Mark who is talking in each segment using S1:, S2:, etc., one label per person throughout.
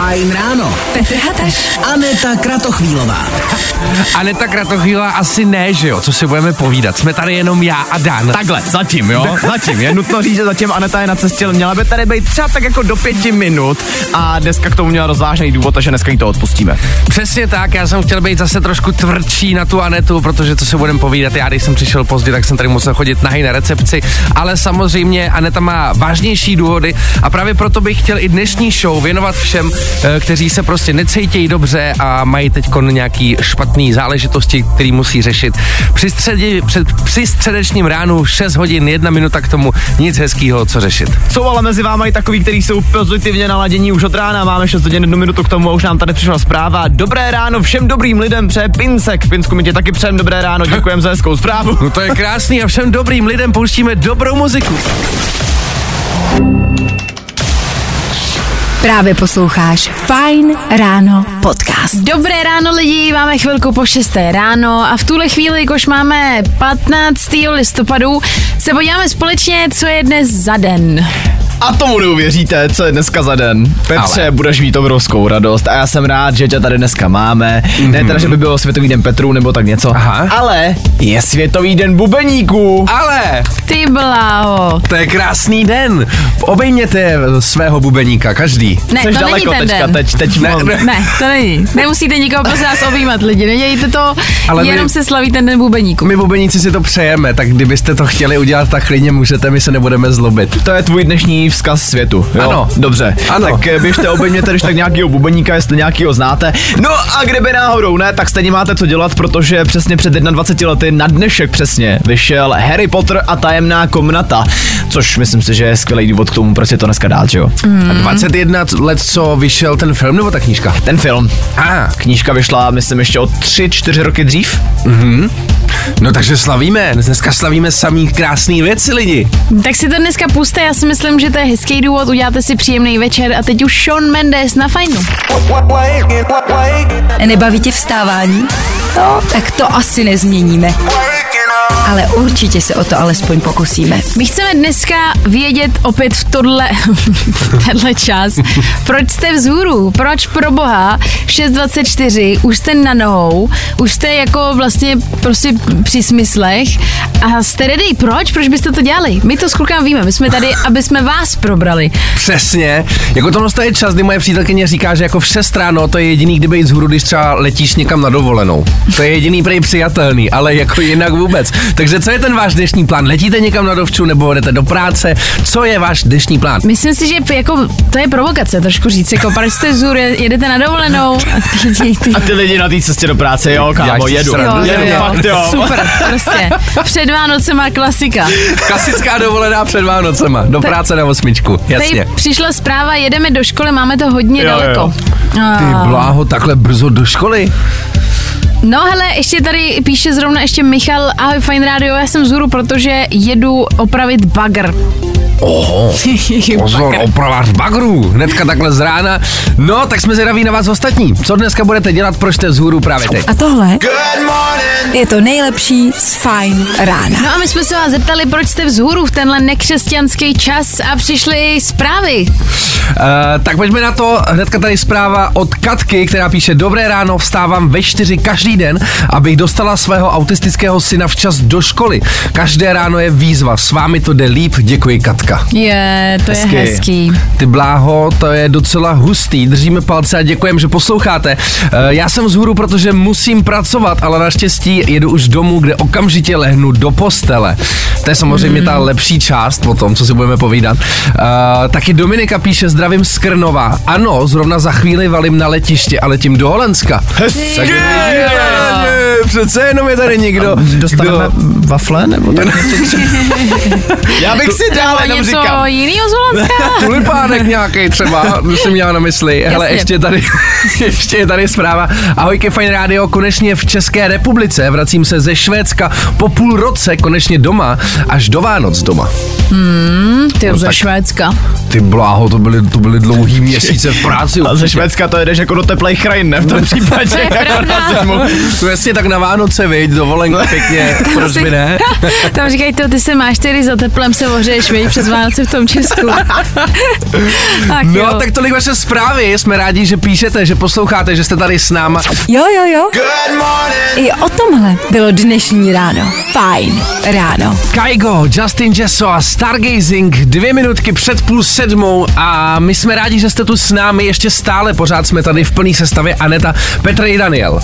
S1: Fajn ráno.
S2: Petr Hateš.
S1: Aneta Kratochvílová.
S3: Aneta Kratochvíla asi ne, že jo, co si budeme povídat. Jsme tady jenom já a Dan.
S4: Takhle, zatím, jo, zatím. Je nutno říct, že zatím Aneta je na cestě, měla by tady být třeba tak jako do pěti minut a dneska k tomu měla rozvážný důvod, takže dneska jí to odpustíme.
S3: Přesně tak, já jsem chtěl být zase trošku tvrdší na tu Anetu, protože co si budeme povídat, já když jsem přišel pozdě, tak jsem tady musel chodit nahý na recepci, ale samozřejmě Aneta má vážnější důvody a právě proto bych chtěl i dnešní show věnovat všem, kteří se prostě necítějí dobře a mají teď nějaký špatný záležitosti, který musí řešit. Při, středě, před, při středečním ránu 6 hodin, jedna minuta k tomu, nic hezkýho, co řešit.
S4: Jsou ale mezi vámi i takový, kteří jsou pozitivně naladění už od rána. Máme 6 hodin, jednu minutu k tomu a už nám tady přišla zpráva. Dobré ráno všem dobrým lidem přeje Pinsek. Pinsku, my ti taky přejem dobré ráno, děkujeme za hezkou zprávu.
S3: No to je krásný a všem dobrým lidem pouštíme dobrou muziku.
S2: Právě posloucháš Fajn ráno podcast.
S5: Dobré ráno lidi, máme chvilku po 6. ráno a v tuhle chvíli, jakož máme 15. listopadu, se podíváme společně, co je dnes za den.
S4: A tomu neuvěříte, co je dneska za den. Petře, Ale. budeš mít obrovskou radost a já jsem rád, že tě tady dneska máme. Mm-hmm. Ne teda, že by bylo Světový den Petru nebo tak něco,
S3: Aha.
S4: ale je Světový den bubeníků.
S3: Ale
S5: Ty bláho.
S3: to je krásný den. Obejměte svého bubeníka, každý.
S5: Ne,
S4: Jsi
S5: to není
S4: daleko
S5: ten
S4: teďka,
S5: den.
S4: teď, teď
S3: Ne, ne.
S5: Ne, to není. Nemusíte nikoho prosím vás objímat lidi, nedělejte to,
S3: Ale
S5: Ale
S3: my-
S5: jenom se slaví ten den bubeníku.
S3: My bubeníci si to přejeme, tak kdybyste to chtěli udělat, tak klidně můžete, my se nebudeme zlobit.
S4: To je tvůj dnešní vzkaz světu. Jo?
S3: Ano.
S4: Dobře.
S3: Ano.
S4: Tak eh, běžte obejměte, když tak nějakýho bubeníka, jestli nějakýho znáte. No a kdyby náhodou ne, tak stejně máte co dělat, protože přesně před 21 lety na dnešek přesně vyšel Harry Potter a tajemná komnata. Což myslím si, že je skvělý důvod k tomu, proč je to dneska dát, že jo?
S3: A 21 let, co vyšel ten film nebo ta knížka?
S4: Ten film.
S3: A,
S4: Knížka vyšla, myslím, ještě o 3-4 roky dřív.
S3: no takže slavíme, dneska slavíme samý krásný věci lidi.
S5: Tak si to dneska puste, já si myslím, že to je hezký důvod, uděláte si příjemný večer a teď už Sean Mendes na fajnu.
S2: Nebaví tě vstávání? No, tak to asi nezměníme. Ale určitě se o to alespoň pokusíme.
S5: My chceme dneska vědět opět v tohle, tenhle čas, proč jste vzhůru, proč pro boha 6.24, už jste na nohou, už jste jako vlastně prostě při smyslech a jste ready, proč, proč byste to dělali? My to s klukám víme, my jsme tady, aby jsme vás probrali.
S3: Přesně. Jako tohle je čas, kdy moje přítelkyně říká, že jako v 6 ráno to je jediný, kdyby jít vzhůru, když třeba letíš někam na dovolenou. To je jediný prej přijatelný, ale jako jinak vůbec. Takže co je ten váš dnešní plán? Letíte někam na dovču nebo jdete do práce? Co je váš dnešní plán?
S5: Myslím si, že jako, to je provokace trošku říct, jako proč jste vzhůru, jedete na dovolenou a ty lidi, ty,
S4: A ty lidi na té cestě do práce, jo, kámo, jedu.
S5: Jo, jo,
S4: jedu,
S5: jo.
S4: fakt, jo.
S5: Super, prostě. Před Vánocema klasika.
S3: Klasická dovolená před Vánocema. Do práce na osmičku. Jasně.
S5: Tady přišla zpráva, jedeme do školy, máme to hodně
S4: Jo,
S5: daleko.
S4: jo.
S3: Ty bláho, takhle brzo do školy?
S5: No hele, ještě tady píše zrovna ještě Michal, ahoj Fine Radio, já jsem vzhůru, protože jedu opravit bagr.
S3: Oho, pozor, opravář bagrů, hnedka takhle z rána. No, tak jsme zvědaví na vás ostatní. Co dneska budete dělat, proč jste vzhůru právě teď?
S2: A tohle je to nejlepší z Fajn rána.
S5: No a my jsme se vás zeptali, proč jste vzhůru v tenhle nekřesťanský čas a přišly zprávy.
S3: Uh, tak pojďme na to. Hnedka tady zpráva od Katky, která píše Dobré ráno, vstávám ve čtyři každý den, abych dostala svého autistického syna včas do školy. Každé ráno je výzva, s vámi to jde líp, děkuji Katka.
S5: Je, to
S4: Hezky.
S5: je hezký.
S3: Ty bláho, to je docela hustý. Držíme palce a děkujeme, že posloucháte. Eh, Já jsem vzhůru, protože musím pracovat, ale naštěstí jedu už domů, kde okamžitě lehnu do postele. To je samozřejmě ta lepší část po tom, co si budeme povídat. Uh, taky Dominika píše, zdravím z Krnova. Ano, zrovna za chvíli valím na letiště a letím do Holandska.
S4: Hezky.
S3: Tak přece jenom je tady někdo.
S4: Dostaneme
S3: kdo-
S4: wafle nebo tak? Já bych si dal, jenom
S5: něco
S4: říkám.
S5: jinýho z Holandska?
S3: Tulipánek nějaký třeba, jsem měla na mysli. Hele, ještě tady, ještě je tady zpráva. Ahojky, Fine Radio, konečně v České republice. Vracím se ze Švédska po půl roce konečně doma, až do Vánoc doma.
S5: Ty
S3: No
S5: ze
S3: tak-
S5: Švédska.
S3: Ty bláho, to byly to byly dlouhý měsíce v práci.
S4: A ze Švédska to jedeš jako do teplých krajin, ne? V tom případě.
S5: To je
S4: jako.
S3: To jasně tak na Vánoce, viď, dovolenka pěkně, proč by ne?
S5: Tam říkají to, ty se máš tedy za teplem se ohřeješ, viď, přes Vánoce v tom Česku. tak
S3: No,
S5: jo.
S3: tak tolik vaše zprávy, jsme rádi, že píšete, že posloucháte, že jste tady s náma.
S2: Jo, jo, jo. I o tomhle bylo dnešní ráno. Fajn ráno.
S3: Kaigo, Justin Jesso a Stargazing, dvě minutky před půl sedmou a my jsme rádi, že jste tu s námi, ještě stále pořád jsme tady v plný sestavě Aneta, Petr i Daniel.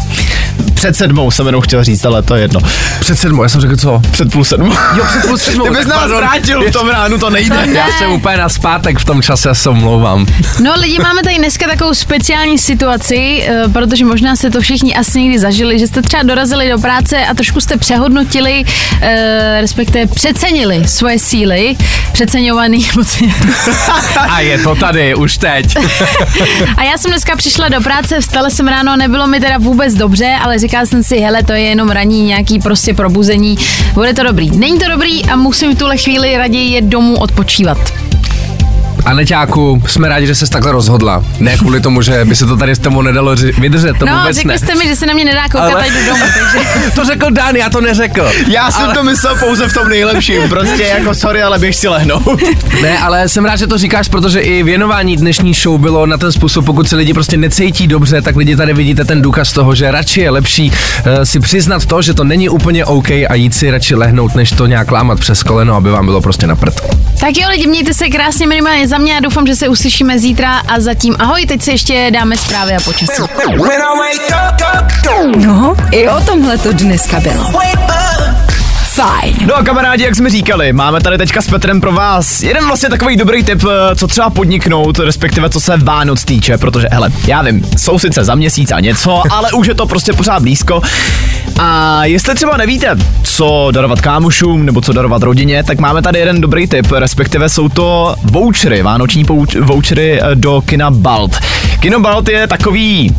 S4: Před sedmou jsem jenom chtěl říct, ale to je jedno.
S3: Před sedmou, já jsem řekl co?
S4: Před půl sedmou.
S3: Jo, před půl sedmou.
S4: Ty bys nás
S3: pardon.
S4: vrátil v tom ránu, to nejde.
S5: No ne.
S3: Já jsem úplně na zpátek v tom čase, já se omlouvám.
S5: No lidi, máme tady dneska takovou speciální situaci, eh, protože možná jste to všichni asi někdy zažili, že jste třeba dorazili do práce a trošku jste přehodnotili, eh, respektive přecenili svoje síly, přeceňovaný, podceňovaný.
S3: A je to tady, už teď.
S5: A já jsem dneska přišla do práce, vstala jsem ráno nebylo mi teda vůbec dobře, ale říkala jsem si, hele, to je jenom raní nějaký prostě probuzení, bude to dobrý. Není to dobrý a musím v tuhle chvíli raději jet domů odpočívat.
S3: A Neťáku, jsme rádi, že jsi takhle rozhodla. Ne kvůli tomu, že by se to tady s tebou nedalo ři- vydržet, to
S5: no,
S3: vůbec
S5: řekli
S3: ne.
S5: jste mi, že se na mě nedá koukat,
S3: Ale-
S5: ale... jdu domů, takže...
S3: To řekl Dan, já to neřekl.
S4: Já jsem to myslel pouze v tom nejlepším, prostě jako sorry, ale běž si lehnout.
S3: Ne, ale jsem rád, že to říkáš, protože i věnování dnešní show bylo na ten způsob, pokud se lidi prostě necítí dobře, tak lidi tady vidíte ten důkaz toho, že radši je lepší uh, si přiznat to, že to není úplně OK a jít si radši lehnout, než to nějak lámat přes koleno, aby vám bylo prostě na prd.
S5: Tak jo, lidi, mějte se krásně minimálně za mě a doufám, že se uslyšíme zítra a zatím ahoj, teď si ještě dáme zprávy a počasí.
S2: No, i o tomhle to dneska bylo. Fajn.
S4: No a kamarádi, jak jsme říkali, máme tady teďka s Petrem pro vás jeden vlastně takový dobrý tip, eh, co třeba podniknout, respektive co se Vánoc týče, protože hele, já vím, jsou sice za měsíc a něco, ale už je to prostě pořád blízko. A jestli třeba nevíte, co darovat kámošům nebo co darovat rodině, tak máme tady jeden dobrý tip, respektive jsou to vouchery, vánoční pouč- vouchery eh, do kina Balt. Kino Balt je takový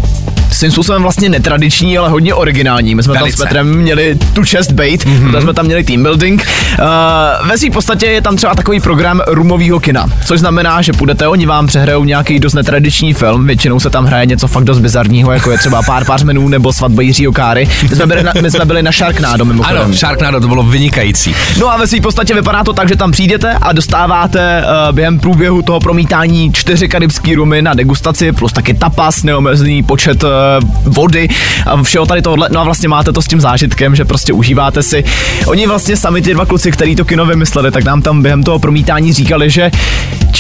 S4: svým způsobem vlastně netradiční, ale hodně originální. My jsme tam
S3: Velice.
S4: s Petrem měli tu čest bait, mm-hmm. protože jsme tam měli team building. Uh, ve své podstatě je tam třeba takový program rumového kina, což znamená, že půjdete, oni vám přehrajou nějaký dost netradiční film, většinou se tam hraje něco fakt dost bizarního, jako je třeba pár pár menů nebo svatba Jiřího Káry. My jsme byli na, my jsme byli na Sharknado mimochodem.
S3: Ano, Sharknado, to bylo vynikající.
S4: No a ve své podstatě vypadá to tak, že tam přijdete a dostáváte uh, během průběhu toho promítání čtyři karibský rumy na degustaci, plus taky tapas, neomezený počet uh, vody a všeho tady tohle. No a vlastně máte to s tím zážitkem, že prostě užíváte si. Oni vlastně sami ty dva kluci, který to kino vymysleli, tak nám tam během toho promítání říkali, že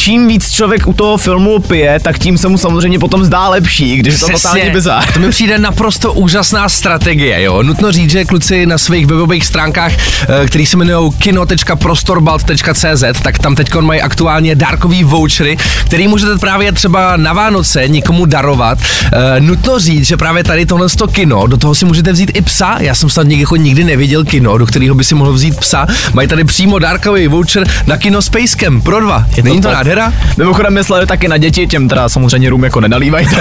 S4: čím víc člověk u toho filmu pije, tak tím se mu samozřejmě potom zdá lepší, když je to totálně bizar.
S3: To mi přijde naprosto úžasná strategie, jo. Nutno říct, že kluci na svých webových stránkách, eh, který se jmenují kino.prostorbalt.cz, tak tam teď mají aktuálně dárkový vouchery, který můžete právě třeba na Vánoce někomu darovat. Eh, Nutno říct, že právě tady tohle to kino, do toho si můžete vzít i psa. Já jsem snad někdy, jako nikdy neviděl kino, do kterého by si mohl vzít psa. Mají tady přímo dárkový voucher na kino s pejskem pro dva. Není to
S4: top.
S3: Nádhera?
S4: Mimochodem mysleli taky na děti, těm teda samozřejmě rum jako nenalívají, to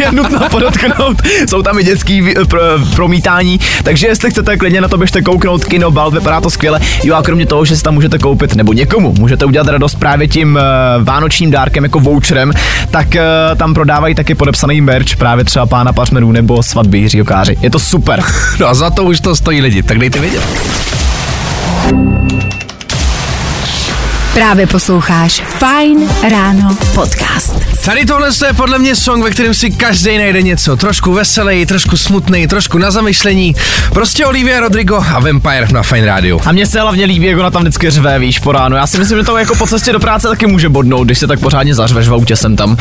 S4: je nutno podotknout. Jsou tam i dětský pr- promítání, takže jestli chcete klidně na to běžte kouknout, kino Balt, vypadá to skvěle. Jo a kromě toho, že si tam můžete koupit, nebo někomu můžete udělat radost právě tím uh, vánočním dárkem jako voucherem, tak uh, tam prodávají taky podepsaný merch právě třeba pána Pařmenů nebo svatby Jiřího Káři. Je to super.
S3: No a za to už to stojí lidi, tak dejte vědět.
S2: Právě posloucháš Fajn ráno podcast.
S3: Tady tohle je podle mě song, ve kterém si každý najde něco. Trošku veselý, trošku smutný, trošku na zamyšlení. Prostě Olivia Rodrigo a Vampire na Fine Radio.
S4: A mně se hlavně líbí, jak ona tam vždycky řve, víš, po ránu. Já si myslím, že to jako po cestě do práce taky může bodnout, když se tak pořádně zařveš v autě sem tam.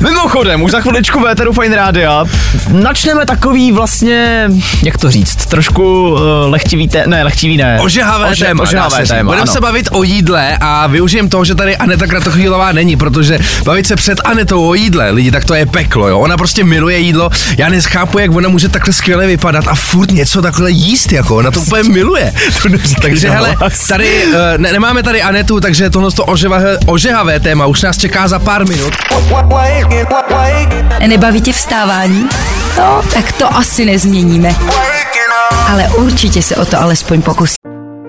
S4: Mimochodem, už za chviličku véteru Fine Rádia načneme takový vlastně, jak to říct, trošku uh, lehtivý, té, ne, lehtivý ne.
S3: Ožehavé
S4: Ože-
S3: téma. dá
S4: Ožehavé
S3: říct.
S4: téma,
S3: Budeme se bavit o jídle a využijem toho, že tady Aneta Kratochvílová není, protože bavit se před Anetou o jídle, lidi, tak to je peklo, jo. Ona prostě miluje jídlo. Já nechápu, jak ona může takhle skvěle vypadat a furt něco takhle jíst, jako ona to úplně miluje. takže hele, tady uh, ne, nemáme tady Anetu, takže tohle to ožehavé, ožehavé téma už nás čeká za pár minut.
S2: Nebaví tě vstávání? No, tak to asi nezměníme. Ale určitě se o to alespoň pokusí.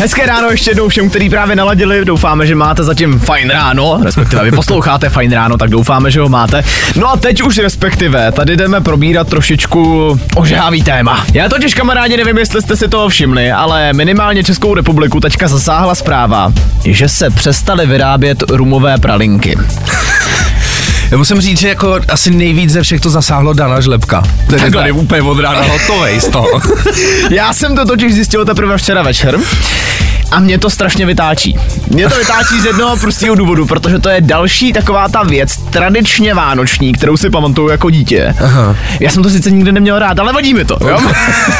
S4: Hezké ráno ještě jednou všem, který právě naladili. Doufáme, že máte zatím fajn ráno, respektive vy posloucháte fajn ráno, tak doufáme, že ho máte. No a teď už respektive, tady jdeme probírat trošičku ožávý téma. Já totiž kamarádi nevím, jestli jste si toho všimli, ale minimálně Českou republiku teďka zasáhla zpráva, že se přestaly vyrábět rumové pralinky.
S3: Já musím říct, že jako asi nejvíc ze všech to zasáhlo Dana Žlepka. Ten je tady úplně od rána hotovej z toho.
S4: Já jsem to totiž zjistil teprve včera večer. A mě to strašně vytáčí. Mě to vytáčí z jednoho prostého důvodu, protože to je další taková ta věc, tradičně vánoční, kterou si pamatuju jako dítě. Aha. Já jsem to sice nikdy neměl rád, ale vadí mi to, jo?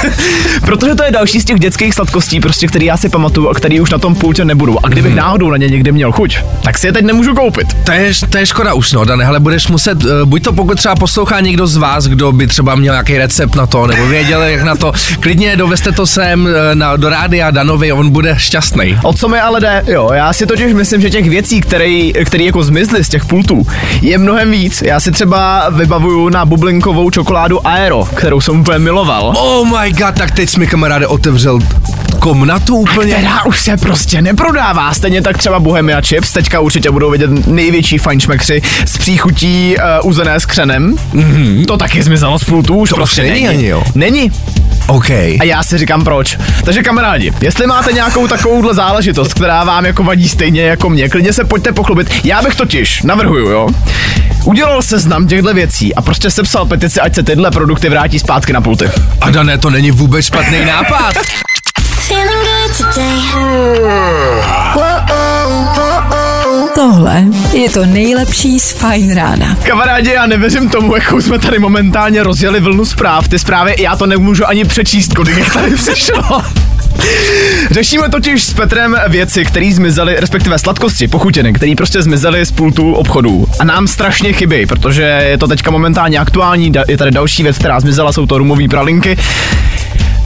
S4: protože to je další z těch dětských sladkostí, prostě, který já si pamatuju a který už na tom pultě nebudou. A kdybych náhodou na ně někdy měl chuť, tak si je teď nemůžu koupit.
S3: To je, to je škoda už, no, Dane, ale budeš muset, uh, buď to pokud třeba poslouchá někdo z vás, kdo by třeba měl nějaký recept na to, nebo věděl, jak na to, klidně dovezte to sem uh, na, do rádia Danovi, on bude šťastný.
S4: O co mi ale jde, jo, já si totiž myslím, že těch věcí, které, které jako zmizly z těch pultů, je mnohem víc. Já si třeba vybavuju na bublinkovou čokoládu Aero, kterou jsem úplně miloval.
S3: Oh my god, tak teď jsi mi kamaráde otevřel komnatu úplně.
S4: Která už se prostě neprodává. Stejně tak třeba Bohemia Chips, teďka určitě budou vidět největší fajnšmekři s příchutí uh, uzené s křenem. Mm-hmm. To taky zmizelo z pultů, už
S3: To
S4: prostě
S3: není. ani, jo.
S4: Není.
S3: OK.
S4: A já si říkám proč. Takže kamarádi, jestli máte nějakou takovouhle záležitost, která vám jako vadí stejně jako mě, klidně se pojďte pochlubit. Já bych totiž, navrhuju, jo, udělal seznam těchto věcí a prostě sepsal petici, ať se tyhle produkty vrátí zpátky na pulty.
S3: A Dané, to není vůbec špatný nápad.
S2: Tohle je to nejlepší z Fajn rána.
S4: Kamarádi, já nevěřím tomu, jakou jsme tady momentálně rozjeli vlnu zpráv. Ty zprávy, já to nemůžu ani přečíst, kolik jich tady přišlo. Řešíme totiž s Petrem věci, které zmizely, respektive sladkosti, pochutiny, které prostě zmizely z pultu obchodů. A nám strašně chybí, protože je to teďka momentálně aktuální, je tady další věc, která zmizela, jsou to rumové pralinky.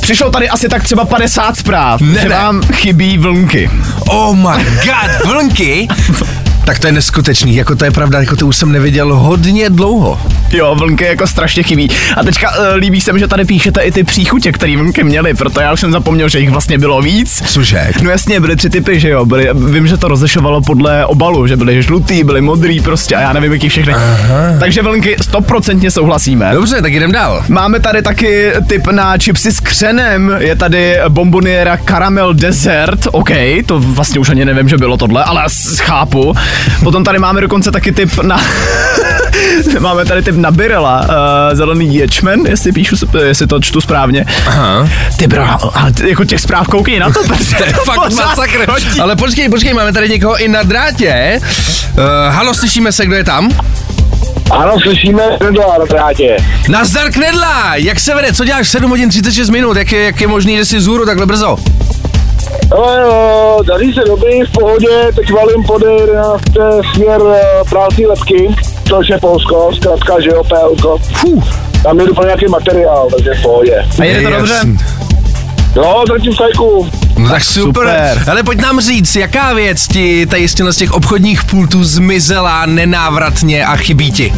S4: Přišlo tady asi tak třeba 50 zpráv,
S3: Ne,
S4: že
S3: ne.
S4: vám chybí vlnky.
S3: Oh my god, vlnky? Tak to je neskutečný, jako to je pravda, jako to už jsem neviděl hodně dlouho.
S4: Jo, vlnky jako strašně chybí. A teďka uh, líbí se mi, že tady píšete i ty příchutě, které vlnky měly, proto já už jsem zapomněl, že jich vlastně bylo víc.
S3: Cože?
S4: No jasně, byly tři typy, že jo, byly, vím, že to rozlišovalo podle obalu, že byly žlutý, byly modrý prostě a já nevím, jaký všechny. Takže vlnky stoprocentně souhlasíme.
S3: Dobře, tak jdem dál.
S4: Máme tady taky tip na chipsy s křenem, je tady bomboniera Caramel Desert, OK, to vlastně už ani nevím, že bylo tohle, ale chápu. Potom tady máme dokonce taky tip na... máme tady tip na Birela, uh, zelený ječmen, jestli píšu, jestli to čtu správně.
S3: Aha.
S4: Ty bro, ale ty, jako těch zpráv koukej na to, Petře.
S3: To je fakt masakr. Ale počkej, počkej, máme tady někoho i na drátě. Uh, halo, slyšíme se, kdo je tam?
S6: Ano, slyšíme Knedla na drátě.
S3: Nazdar Knedla, jak se vede, co děláš 7 hodin 36 minut, jak je, jak je možný, že jsi zůru takhle brzo?
S6: Ale jo, daří se dobrý, v pohodě, teď valím pod 11. směr eh, prázdný lepky, což je Polsko, zkrátka, že jo, PLko.
S3: Fuh.
S6: Tam jedu pro nějaký materiál, takže v pohodě.
S4: A jede to dobře?
S6: Jo, zatím sajku.
S3: No tak super.
S4: Super.
S3: Ale pojď nám říct, jaká věc ti tady z těch obchodních pultů zmizela nenávratně a chybí ti?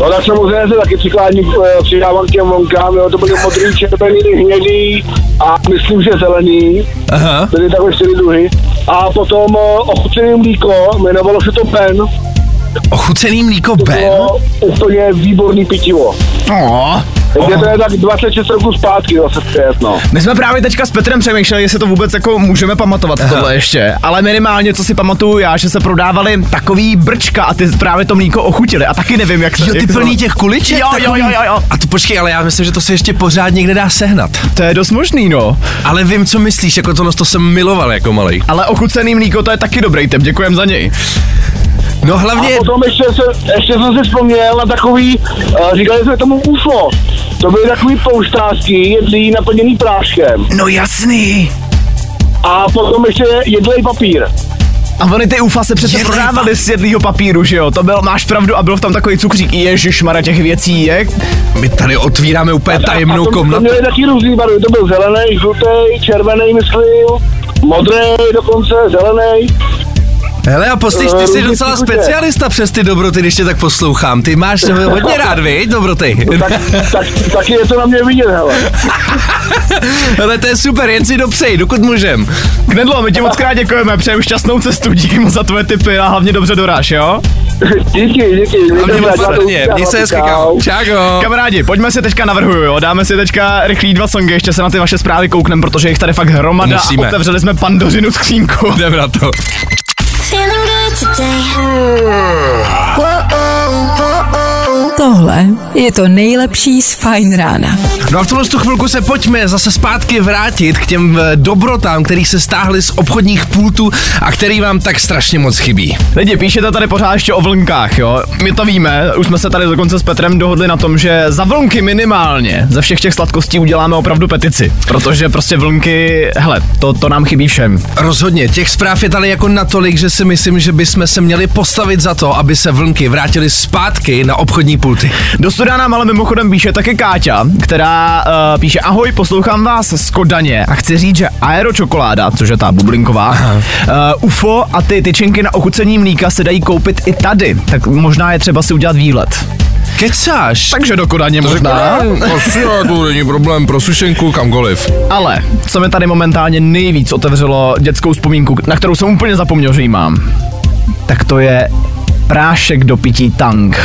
S6: No tak samozřejmě se taky přikládním, eh, přidávám k těm vlonkám, jo, to byly modrý, červený, hnědý a myslím, že zelený.
S3: Aha.
S6: Byly takové čtyři druhy. A potom eh, ochucený mlíko, jmenovalo se to Ben.
S3: Ochucený mlíko
S6: To
S3: Ben?
S6: bylo úplně výborný pitivo.
S4: No.
S6: Takže to je tak 26 roků zpátky zase zpět, no.
S4: My jsme právě teďka s Petrem přemýšleli, jestli to vůbec jako můžeme pamatovat Aha. tohle ještě, ale minimálně, co si pamatuju já, že se prodávali takový brčka a ty právě to mlíko ochutili a taky nevím, jak se...
S3: Jo, ty
S4: jak to-
S3: plný těch kuliček?
S4: Jo, jo,
S3: takový?
S4: jo, jo, jo.
S3: A to počkej, ale já myslím, že to se ještě pořád někde dá sehnat.
S4: To je dost možný, no.
S3: Ale vím, co myslíš, jako to, to jsem miloval jako malý.
S4: Ale ochucený mlíko, to je taky dobrý tip, děkujem za něj.
S3: No
S6: A
S3: hlavně,
S6: potom ještě, se, ještě jsem si vzpomněl na takový, uh, říkali jsme tomu UFO. To byly takový pouštářky, jedlí naplněný práškem.
S4: No jasný.
S6: A potom ještě jedlej papír.
S4: A ony ty ufa se přece
S3: Jedlej
S4: prodávaly z jedlýho papíru, že jo? To byl, máš pravdu, a byl v tom takový cukřík. Ježiš, těch věcí, jak?
S3: My tady otvíráme úplně tajemnou
S6: a to, to
S3: komnatu.
S6: měli taky různý barvy, to byl zelený, žlutý, červený, myslím, modrý dokonce, zelený.
S3: Hele a poslíš, ty
S6: Eh,
S3: jsi docela
S6: chutě.
S3: specialista přes ty dobroty, když tě tak poslouchám. Ty máš hodně rád, viď, dobroty.
S6: Tak, tak, taky je to na mě vidět, hele.
S3: Hele, to je super, jen si dopřej, dokud můžem.
S4: Knedlo, my ti moc krát děkujeme, přeju šťastnou cestu, díky moc za tvoje tipy a hlavně dobře doráš, jo?
S6: Díky, díky.
S3: A mě moc hodně,
S6: udělám,
S3: měj se hezky.
S4: Kamarádi, pojďme si teďka navrhuju, jo? Dáme si teďka rychlý dva songy, ještě se na ty vaše zprávy kouknem, protože jich tady fakt hromada
S3: Musíme.
S4: a otevřeli jsme pandořinu skřínku.
S3: Jdem na to.
S7: feeling good today. Whoa, whoa, whoa.
S2: Tohle je to nejlepší z Fajn rána.
S3: No a v tomhle tu chvilku se pojďme zase zpátky vrátit k těm eh, dobrotám, který se stáhly z obchodních pultů a který vám tak strašně moc chybí.
S4: Lidi, píšete tady pořád ještě o vlnkách, jo? My to víme, už jsme se tady dokonce s Petrem dohodli na tom, že za vlnky minimálně ze všech těch sladkostí uděláme opravdu petici. Protože prostě vlnky, hele, to, to nám chybí všem.
S3: Rozhodně, těch zpráv je tady jako natolik, že si myslím, že bychom se měli postavit za to, aby se vlnky vrátily zpátky na obchodní pulty.
S4: Do studia nám ale mimochodem píše taky Káťa, která uh, píše Ahoj, poslouchám vás z Kodaně a chci říct, že aeročokoláda, což je ta bublinková, uh, UFO a ty tyčinky na ochucení mlíka se dají koupit i tady, tak možná je třeba si udělat výlet.
S3: Kecáš?
S4: Takže do Kodaně možná.
S3: Asi, to není problém pro sušenku kamkoliv.
S4: Ale co mi tady momentálně nejvíc otevřelo dětskou vzpomínku, na kterou jsem úplně zapomněl, že ji mám, tak to je prášek do pití tang.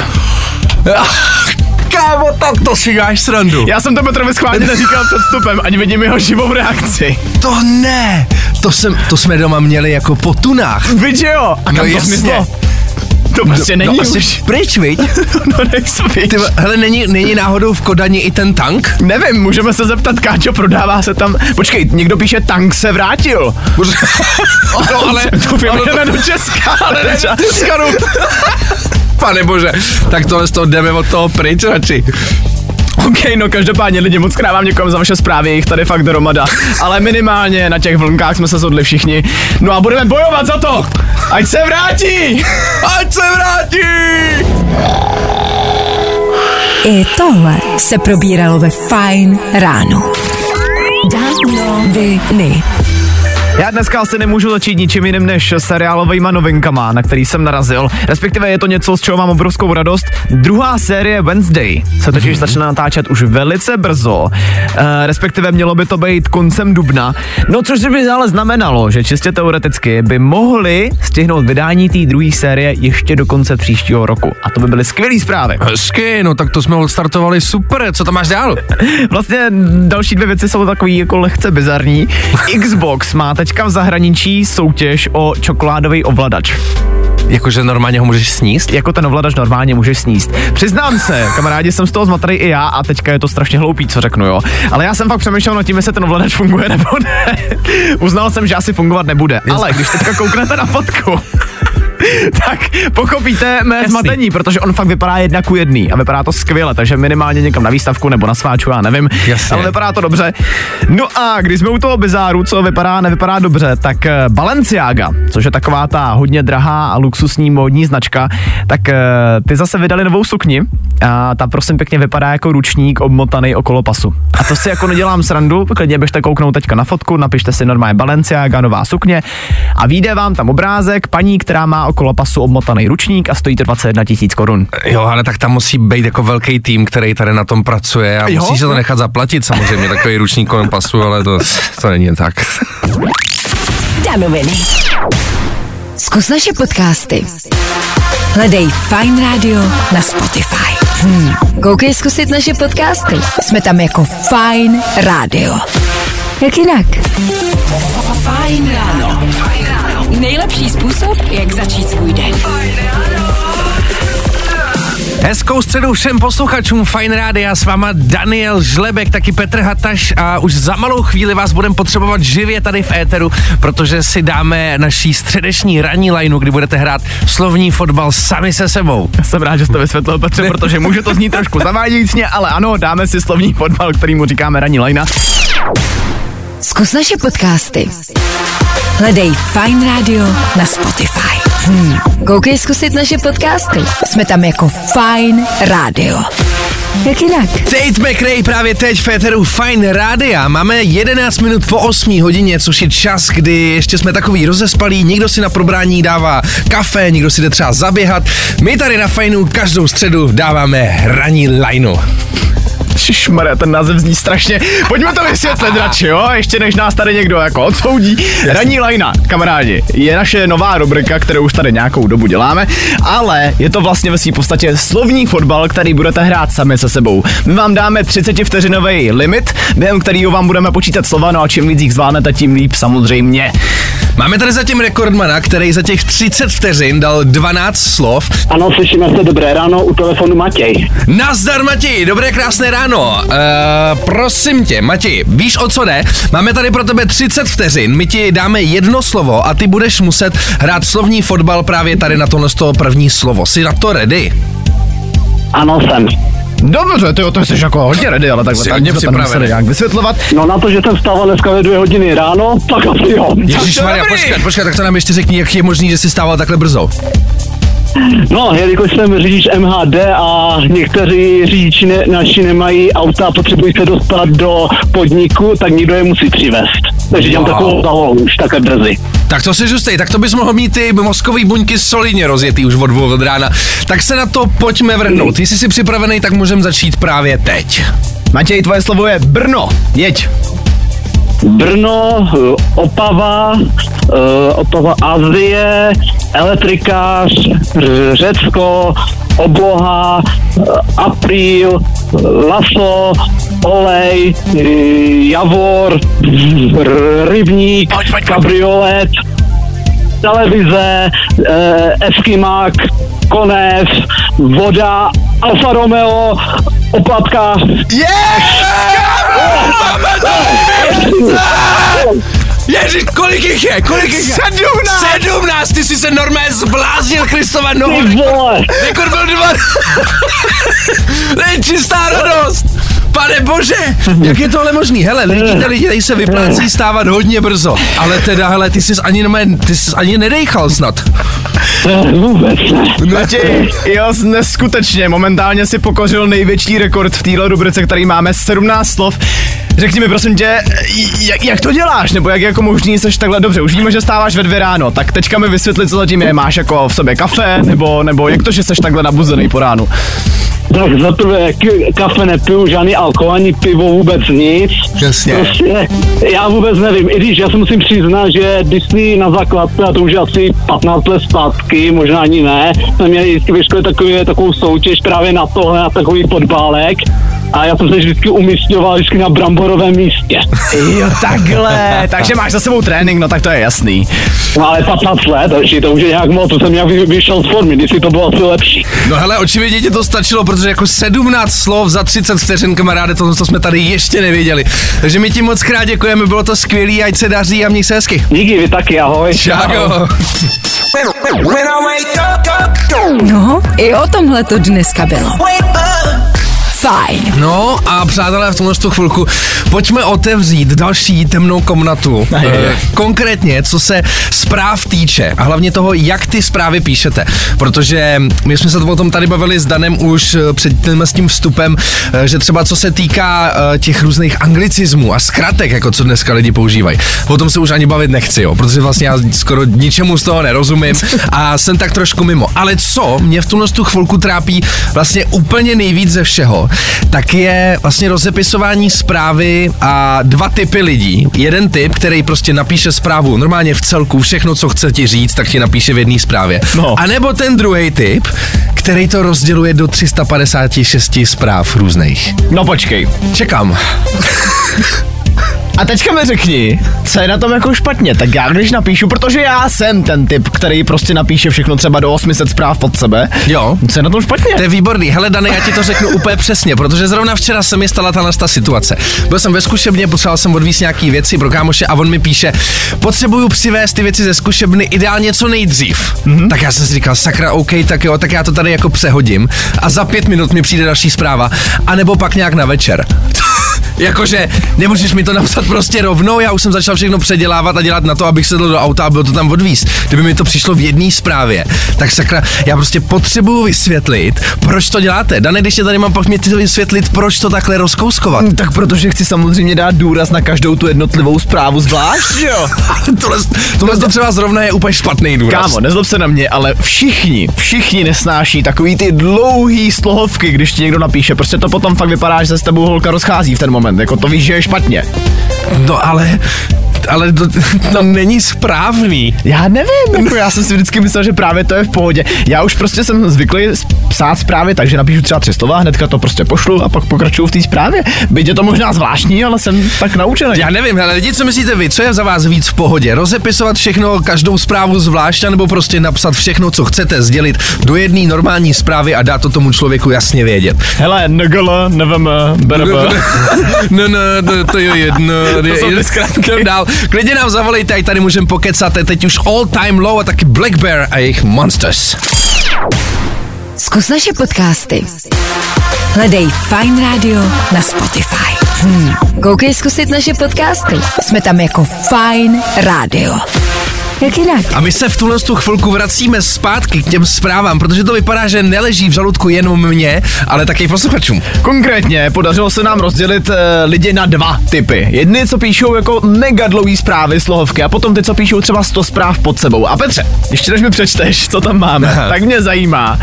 S3: Kámo, tak to si dáš srandu.
S4: Já jsem to Petrovi schválně neříkal před vstupem, ani vidím jeho živou reakci.
S3: To ne, to, jsem, to jsme doma měli jako po tunách.
S4: Víš jo? A kam
S3: No
S4: to
S3: jasně.
S4: smyslo? To prostě není
S3: no,
S4: už.
S3: pryč, viď?
S4: no nejsem, víš.
S3: Ty, hele, není, není náhodou v Kodani i ten tank?
S4: Nevím, můžeme se zeptat, Káčo, prodává se tam... Počkej, někdo píše, tank se vrátil.
S3: no, ale...
S4: To vyjedeme do Česka, ale ne,
S3: Česka, no. Pane bože, tak tohle z toho jdeme od toho pryč radši.
S4: OK, no každopádně lidi, moc krát vám děkujeme za vaše zprávy, jich tady fakt hromada. Ale minimálně na těch vlnkách jsme se shodli všichni. No a budeme bojovat za to, ať se vrátí!
S3: Ať se vrátí!
S2: I tohle se probíralo ve Fajn ráno. Viny.
S4: Já dneska asi nemůžu začít ničím jiným než seriálovými novinkama, na který jsem narazil. Respektive je to něco, z čeho mám obrovskou radost. Druhá série Wednesday se totiž začne natáčet už velice brzo. E, respektive mělo by to být koncem dubna. No což by ale znamenalo, že čistě teoreticky by mohli stihnout vydání té druhé série ještě do konce příštího roku. A to by byly skvělé zprávy.
S3: Hezky, no tak to jsme odstartovali super, co tam máš dál?
S4: Vlastně další dvě věci jsou takový jako lehce bizarní. Xbox má teďka v zahraničí soutěž o čokoládový ovladač.
S3: Jakože normálně ho můžeš sníst?
S4: Jako ten ovladač normálně můžeš sníst. Přiznám se, kamarádi, jsem z toho zmatený i já a teďka je to strašně hloupý, co řeknu, jo. Ale já jsem fakt přemýšlel nad tím, jestli ten ovladač funguje nebo ne. Uznal jsem, že asi fungovat nebude. Ale když teďka kouknete na fotku, tak pochopíte mé
S3: Jasný.
S4: zmatení, protože on fakt vypadá jedna ku jedný a vypadá to skvěle, takže minimálně někam na výstavku nebo na sváču, já nevím,
S3: Jasně.
S4: ale vypadá to dobře. No a když jsme u toho bizáru, co vypadá, nevypadá dobře, tak eh, Balenciaga, což je taková ta hodně drahá a luxusní módní značka, tak eh, ty zase vydali novou sukni a ta prosím pěkně vypadá jako ručník obmotaný okolo pasu. A to si jako nedělám srandu, klidně běžte kouknout teďka na fotku, napište si normálně Balenciaga, nová sukně a vyjde vám tam obrázek paní, která má okolo pasu obmotaný ručník a stojí to 21 tisíc korun.
S3: Jo, ale tak tam musí být jako velký tým, který tady na tom pracuje a
S4: Jo?
S3: musí se to nechat zaplatit samozřejmě, takový ručník kolem pasu, ale to, to není tak.
S2: Danoviny. Zkus naše podcasty. Hledej Fine Radio na Spotify. Hmm. Koukej zkusit naše podcasty. Jsme tam jako Fine Radio. Jak jinak? Fajn ráno. Nejlepší způsob, jak začít svůj den.
S3: Hezkou středu všem posluchačům Fine Rádia, s váma Daniel Žlebek, taky Petr Hataš a už za malou chvíli vás budeme potřebovat živě tady v éteru, protože si dáme naší středeční ranní lineu, kdy budete hrát slovní fotbal sami se sebou.
S4: Jsem rád, že jste to vysvětlil, Petře, protože může to znít trošku zavádějícně, ale ano, dáme si slovní fotbal, kterýmu říkáme ranní lajna.
S2: Zkus naše podcasty. Hledej Fine Radio na Spotify. Hmm. Koukej zkusit naše podcasty. Jsme tam jako Fine Radio. Jak jinak?
S3: Tate McRae právě teď v Féteru Fine Rádia. Máme 11 minut po 8 hodině, což je čas, kdy ještě jsme takový rozespalí, někdo si na probrání dává kafe, někdo si jde třeba zaběhat. My tady na Fajnu každou středu dáváme ranní lineu.
S4: Šišmarja, ten název zní strašně. Pojďme to vysvětlit radši, jo? Ještě než nás tady někdo jako odsoudí. Ranní lajna, kamarádi, je naše nová rubrika, kterou už tady nějakou dobu děláme, ale je to vlastně ve své podstatě slovní fotbal, který budete hrát sami se sebou. My vám dáme 30 vteřinový limit, během kterého vám budeme počítat slova, no a čím víc jich zvládnete, tím líp samozřejmě.
S3: Máme tady zatím rekordmana, který za těch 30 vteřin dal 12 slov.
S8: Ano, slyšíme se dobré ráno u telefonu Matěj.
S3: Nazdar Matěj, dobré krásné ráno. Uh, prosím tě, Matěj, víš o co jde? Máme tady pro tebe 30 vteřin, my ti dáme jedno slovo a ty budeš muset hrát slovní fotbal právě tady na tohle z toho první slovo. Jsi na to ready?
S8: Ano, jsem.
S4: Dobře, ty to jsi jako hodně ready, ale takhle
S3: Jsi
S4: tak to nemuseli nějak vysvětlovat.
S8: No na to, že jsem vstával dneska ve dvě hodiny ráno, tak asi jo.
S3: Ježíš Maria,
S4: dobrý.
S3: počkat, počkat, tak to nám ještě řekni, jak je možný, že jsi stával takhle brzo.
S8: No, jelikož jsem řidič MHD a někteří řidiči ne, naši nemají auta a potřebují se dostat do podniku, tak někdo je musí přivést. Takže dělám
S3: Wow.
S8: takovou zaholu už takhle brzy.
S3: Tak to si žustej, tak to bys mohl mít ty mozkový buňky solidně rozjetý už od dvou od rána. Tak se na to pojďme vrhnout. Jestli jsi připravený, tak můžeme začít právě teď.
S4: Matěj, tvoje slovo je Brno. Jeď.
S8: Brno, Opava, eh, Opava Azie, elektrikář, Řecko, obloha, eh, apríl, laso, olej, eh, javor, rybník, kabriolet, televize, Eskimák, konev, voda, Alfa Romeo, oplatka.
S3: Ježiš, kolik jich je? Kolik jich je? Sedmnáct! Sedmnáct! Ty jsi se normálně zbláznil, Kristova nohu.
S8: Ty vole!
S3: Rekord byl dva. to je čistá radost. Pane bože, jak je tohle možný? Hele, lidi tady, tady se vyplácí stávat hodně brzo. Ale teda, hele, ty jsi ani, ty jsi ani nedejchal snad.
S8: Vůbec ne.
S4: Matěj, jo, neskutečně, momentálně si pokořil největší rekord v téhle rubrice, který máme 17 slov. Řekni mi prosím tě, jak, jak to děláš, nebo jak jako možný seš takhle dobře, už víme, že stáváš ve dvě ráno, tak teďka mi vysvětli, co zatím je, máš jako v sobě kafe, nebo, nebo jak to, že seš takhle nabuzený po ránu.
S8: Tak za prvé k- kafe nepiju, žádný alkohol, ani pivo, vůbec nic.
S3: Jasně.
S8: Prostě já vůbec nevím, i když já se musím přiznat, že Disney na základce, a to už asi 15 let zpátky, možná ani ne, jsme měli vždycky ve škole takový, takovou soutěž právě na tohle, na takový fotbálek. A já jsem se vždycky umístěval vždycky na bramborovém místě.
S4: Jo, takhle, takže máš za sebou trénink, no tak to je jasný.
S8: No ale 15 let, takže to už je nějak moc, to jsem nějak vy- vyšel z formy, když si to bylo asi lepší.
S3: No hele, očividně ti to stačilo, protože jako 17 slov za 30 vteřin, kamaráde, to, to jsme tady ještě nevěděli. Takže my ti moc krát děkujeme, bylo to skvělý, ať se daří a měj se hezky.
S8: Díky, vy taky, ahoj.
S3: Čau.
S2: No, i o tomhle to dneska bylo. Fajn.
S3: No a přátelé, v tomhle tu chvilku pojďme otevřít další temnou komnatu.
S4: Aj, aj, aj.
S3: Eh, Konkrétně, co se zpráv týče a hlavně toho, jak ty zprávy píšete. Protože my jsme se o tom tady bavili s Danem už eh, před tím, s tím vstupem, eh, že třeba co se týká těch různých anglicismů a zkratek, jako co dneska lidi používají. O tom se už ani bavit nechci, jo, protože vlastně já skoro ničemu z toho nerozumím a jsem tak trošku mimo. Ale co mě v tuhle tu chvilku trápí vlastně úplně nejvíc ze všeho, tak je vlastně rozepisování zprávy a dva typy lidí. Jeden typ, který prostě napíše zprávu normálně v celku, všechno, co chce ti říct, tak ti napíše v jedné zprávě.
S4: No.
S3: A nebo ten druhý typ, který to rozděluje do 356 zpráv různých.
S4: No počkej.
S3: Čekám.
S4: A teďka mi řekni, co je na tom jako špatně, tak já když napíšu, protože já jsem ten typ, který prostě napíše všechno třeba do 800 zpráv pod sebe.
S3: Jo.
S4: Co je na tom špatně?
S3: To je výborný. Hele, Dane, já ti to řeknu úplně přesně, protože zrovna včera se mi stala ta ta situace. Byl jsem ve zkušebně, potřeboval jsem odvíct nějaký věci pro kámoše a on mi píše, potřebuju přivést ty věci ze zkušebny ideálně co nejdřív. Mm-hmm. Tak já jsem si říkal, sakra, OK, tak jo, tak já to tady jako přehodím a za pět minut mi přijde další zpráva, anebo pak nějak na večer. Jakože nemůžeš mi to napsat prostě rovnou, já už jsem začal všechno předělávat a dělat na to, abych sedl do auta a bylo to tam odvíz. Kdyby mi to přišlo v jedné zprávě, tak sakra, já prostě potřebuju vysvětlit, proč to děláte. Dane, když tě tady mám, pak mě ty to vysvětlit, proč to takhle rozkouskovat.
S4: Tak protože chci samozřejmě dát důraz na každou tu jednotlivou zprávu zvlášť, jo?
S3: tohle, tohle to třeba zrovna je úplně špatný důraz.
S4: Kámo, nezlob se na mě, ale všichni, všichni nesnáší takový ty dlouhý slohovky, když ti někdo napíše. Prostě to potom fakt vypadá, že se s tebou holka rozchází v ten moment. Jako to víš, že je špatně.
S3: No ale, ale to, to není správný.
S4: Já nevím, jako já jsem si vždycky myslel, že právě to je v pohodě. Já už prostě jsem zvyklý psát zprávy, takže napíšu třeba tři slova, hnedka to prostě pošlu a pak pokračuju v té zprávě. Byť je to možná zvláštní, ale jsem tak naučený.
S3: Já nevím, ale lidi, co myslíte vy, co je za vás víc v pohodě? Rozepisovat všechno, každou zprávu zvlášť, nebo prostě napsat všechno, co chcete sdělit do jedné normální zprávy a dát to tomu člověku jasně vědět.
S4: Hele, NGL, nevím, BRB.
S3: No, no, to je jedno.
S4: To jsou
S3: dál. Klidně nám zavolejte, ať tady můžeme pokecat, teď už all time low a taky Black Bear a jejich Monsters.
S2: Zkus naše podcasty. Hledej Fine Radio na Spotify. Hmm. Koukej zkusit naše podcasty. Jsme tam jako Fine Radio. Jak jinak?
S3: A my se v tuhle tu chvilku vracíme zpátky k těm zprávám, protože to vypadá, že neleží v žaludku jenom mě, ale taky posluchačům.
S4: Konkrétně podařilo se nám rozdělit uh, lidi na dva typy. Jedny, co píšou jako mega dlouhý zprávy, slohovky, a potom ty, co píšou třeba 100 zpráv pod sebou. A Petře, ještě než mi přečteš, co tam máme, tak mě zajímá,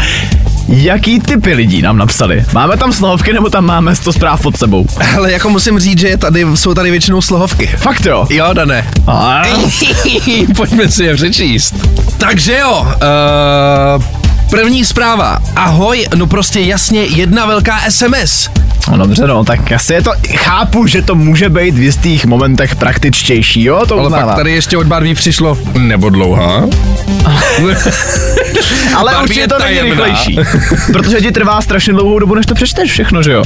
S4: jaký typy lidí nám napsali. Máme tam slohovky nebo tam máme 100 zpráv pod sebou?
S3: Ale jako musím říct, že tady, jsou tady většinou slohovky.
S4: Fakt jo?
S3: Jo, Dané.
S4: A,
S3: Pojďme si je přečíst. Takže jo, uh, první zpráva. Ahoj, no prostě jasně jedna velká SMS.
S4: No dobře, no, tak asi je to, chápu, že to může být v jistých momentech praktičtější, jo, to
S3: Ale pak tady ještě od Barbie přišlo nebo dlouhá.
S4: Ale
S3: Barbie
S4: určitě
S3: je
S4: to není rychlejší. Protože ti trvá strašně dlouhou dobu, než to přečteš všechno, že jo?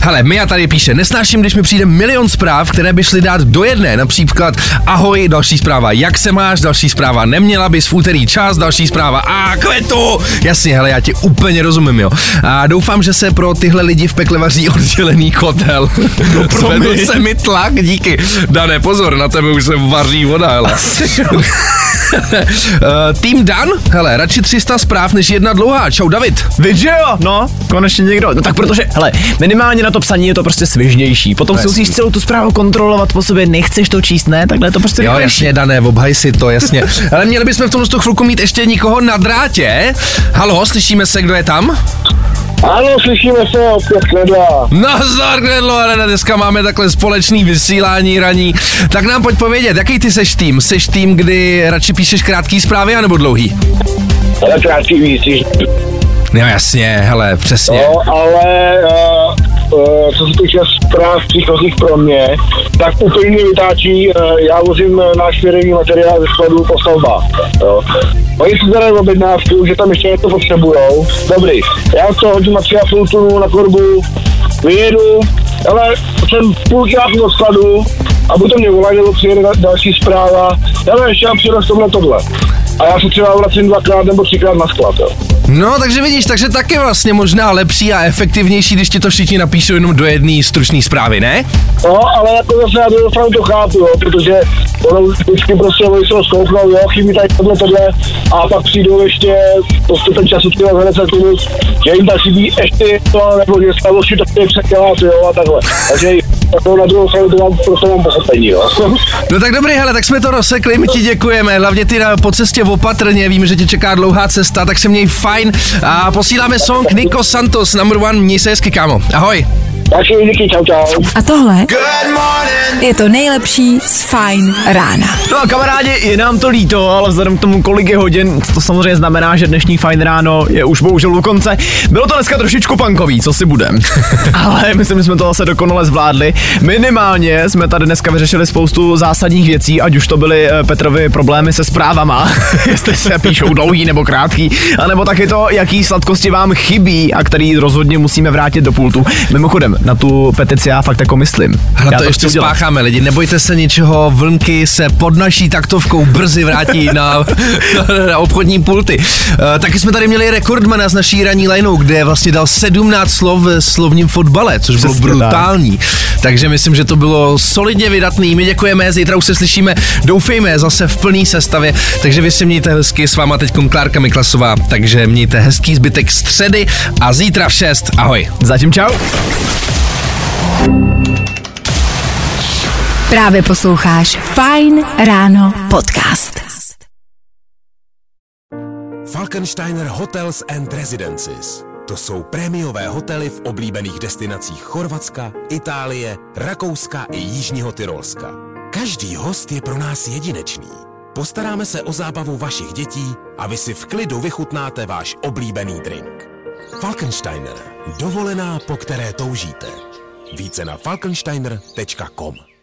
S3: Hele, Mia tady píše, nesnáším, když mi přijde milion zpráv, které by šly dát do jedné. Například, ahoj, další zpráva, jak se máš, další zpráva, neměla bys v úterý čas, další zpráva, a kvetu. Jasně, hele, já ti úplně rozumím, jo. A doufám, že se pro tyhle lidi v pekle vaří oddělený kotel. No, Zvedl se mi tlak, díky. Dané, pozor, na tebe už se vaří voda, hele. Uh, Tým Dan, hele, radši 300 zpráv než jedna dlouhá. Čau, David.
S4: Víš, že jo? No, konečně někdo. No tak protože, hele, minimálně na to psaní je to prostě svižnější. Potom si musíš celou tu zprávu kontrolovat po sobě, nechceš to číst, ne? Takhle to prostě
S3: Jo, jasně, dané, obhaj si to, jasně. Ale měli bychom v tomhle tu chvilku mít ještě nikoho na drátě. Halo, slyšíme se, kdo je tam?
S6: Ano, slyšíme se opět Kledla.
S3: Nazdar, Gredlo, ale dneska máme takhle společný vysílání raní. Tak nám pojď povědět, jaký ty seš tým? Seš tým, kdy radši píšeš krátký zprávy, anebo dlouhý?
S6: Ale krátký víc,
S3: No jasně, hele, přesně.
S6: No, ale uh, co se týče zpráv příchozích pro mě, tak úplně vytáčí, uh, já vozím eh, náš firmní materiál ze skladu po stavbách. Oni si zadají objednávku, že tam ještě něco potřebujou. Dobrý, já to hodím třeba půl tunu na korbu, vyjedu, ale jsem půlkrát do skladu a potom mě volají, nebo přijede da- další zpráva, ale ještě já přijdu s tomhle tohle. A já se třeba vracím dvakrát nebo třikrát na sklad. Jo.
S3: No, takže vidíš, takže taky vlastně možná lepší a efektivnější, když ti to všichni napíšou jenom do jedné stručné zprávy, ne?
S6: No, ale jako zase já druhou stranu to chápu, jo, protože ono vždycky prostě oni se ho zkouknou, jo, chybí tady tohle, tohle, a pak přijdou ještě postupem času třeba za 10 minut, že jim tam chybí ještě to, nebo že slavosti to předělat, jo, a takhle. Takže
S3: No tak dobrý, hele, tak jsme to rozsekli, my ti děkujeme, hlavně ty na, po cestě opatrně, víme, že tě čeká dlouhá cesta, tak se měj fajn a posíláme song Nico Santos, number one, měj se hezky, kámo. Ahoj.
S6: Takže díky, čau, čau.
S2: A tohle je to nejlepší z Fine rána.
S4: No a kamarádi, je nám to líto, ale vzhledem k tomu, kolik je hodin, to samozřejmě znamená, že dnešní fajn ráno je už bohužel u konce. Bylo to dneska trošičku punkový, co si budem. ale myslím, že jsme to zase dokonale zvládli. Minimálně jsme tady dneska vyřešili spoustu zásadních věcí, ať už to byly eh, Petrovi problémy se zprávama, jestli se píšou dlouhý nebo krátký, anebo taky to, jaký sladkosti vám chybí a který rozhodně musíme vrátit do pultu. Mimochodem, na tu petici já fakt jako myslím.
S3: Hele,
S4: já
S3: to ještě
S4: chci udělat.
S3: spáchá necháme lidi, nebojte se ničeho, vlnky se pod naší taktovkou brzy vrátí na, na obchodní pulty. Uh, taky jsme tady měli rekordmana z naší ranní lineou, kde vlastně dal 17 slov v slovním fotbale, což bylo
S4: Přesně tak.
S3: brutální. Takže myslím, že to bylo solidně vydatný. My děkujeme, zítra už se slyšíme, doufejme, zase v plný sestavě. Takže vy si mějte hezky, s váma teď Klárka Miklasová, takže mějte hezký zbytek středy a zítra v 6. Ahoj.
S4: Zatím čau.
S2: Právě posloucháš Fine Ráno podcast.
S9: Falkensteiner Hotels and Residences. To jsou prémiové hotely v oblíbených destinacích Chorvatska, Itálie, Rakouska i Jižního Tyrolska. Každý host je pro nás jedinečný. Postaráme se o zábavu vašich dětí a vy si v klidu vychutnáte váš oblíbený drink. Falkensteiner. Dovolená, po které toužíte. Více na falkensteiner.com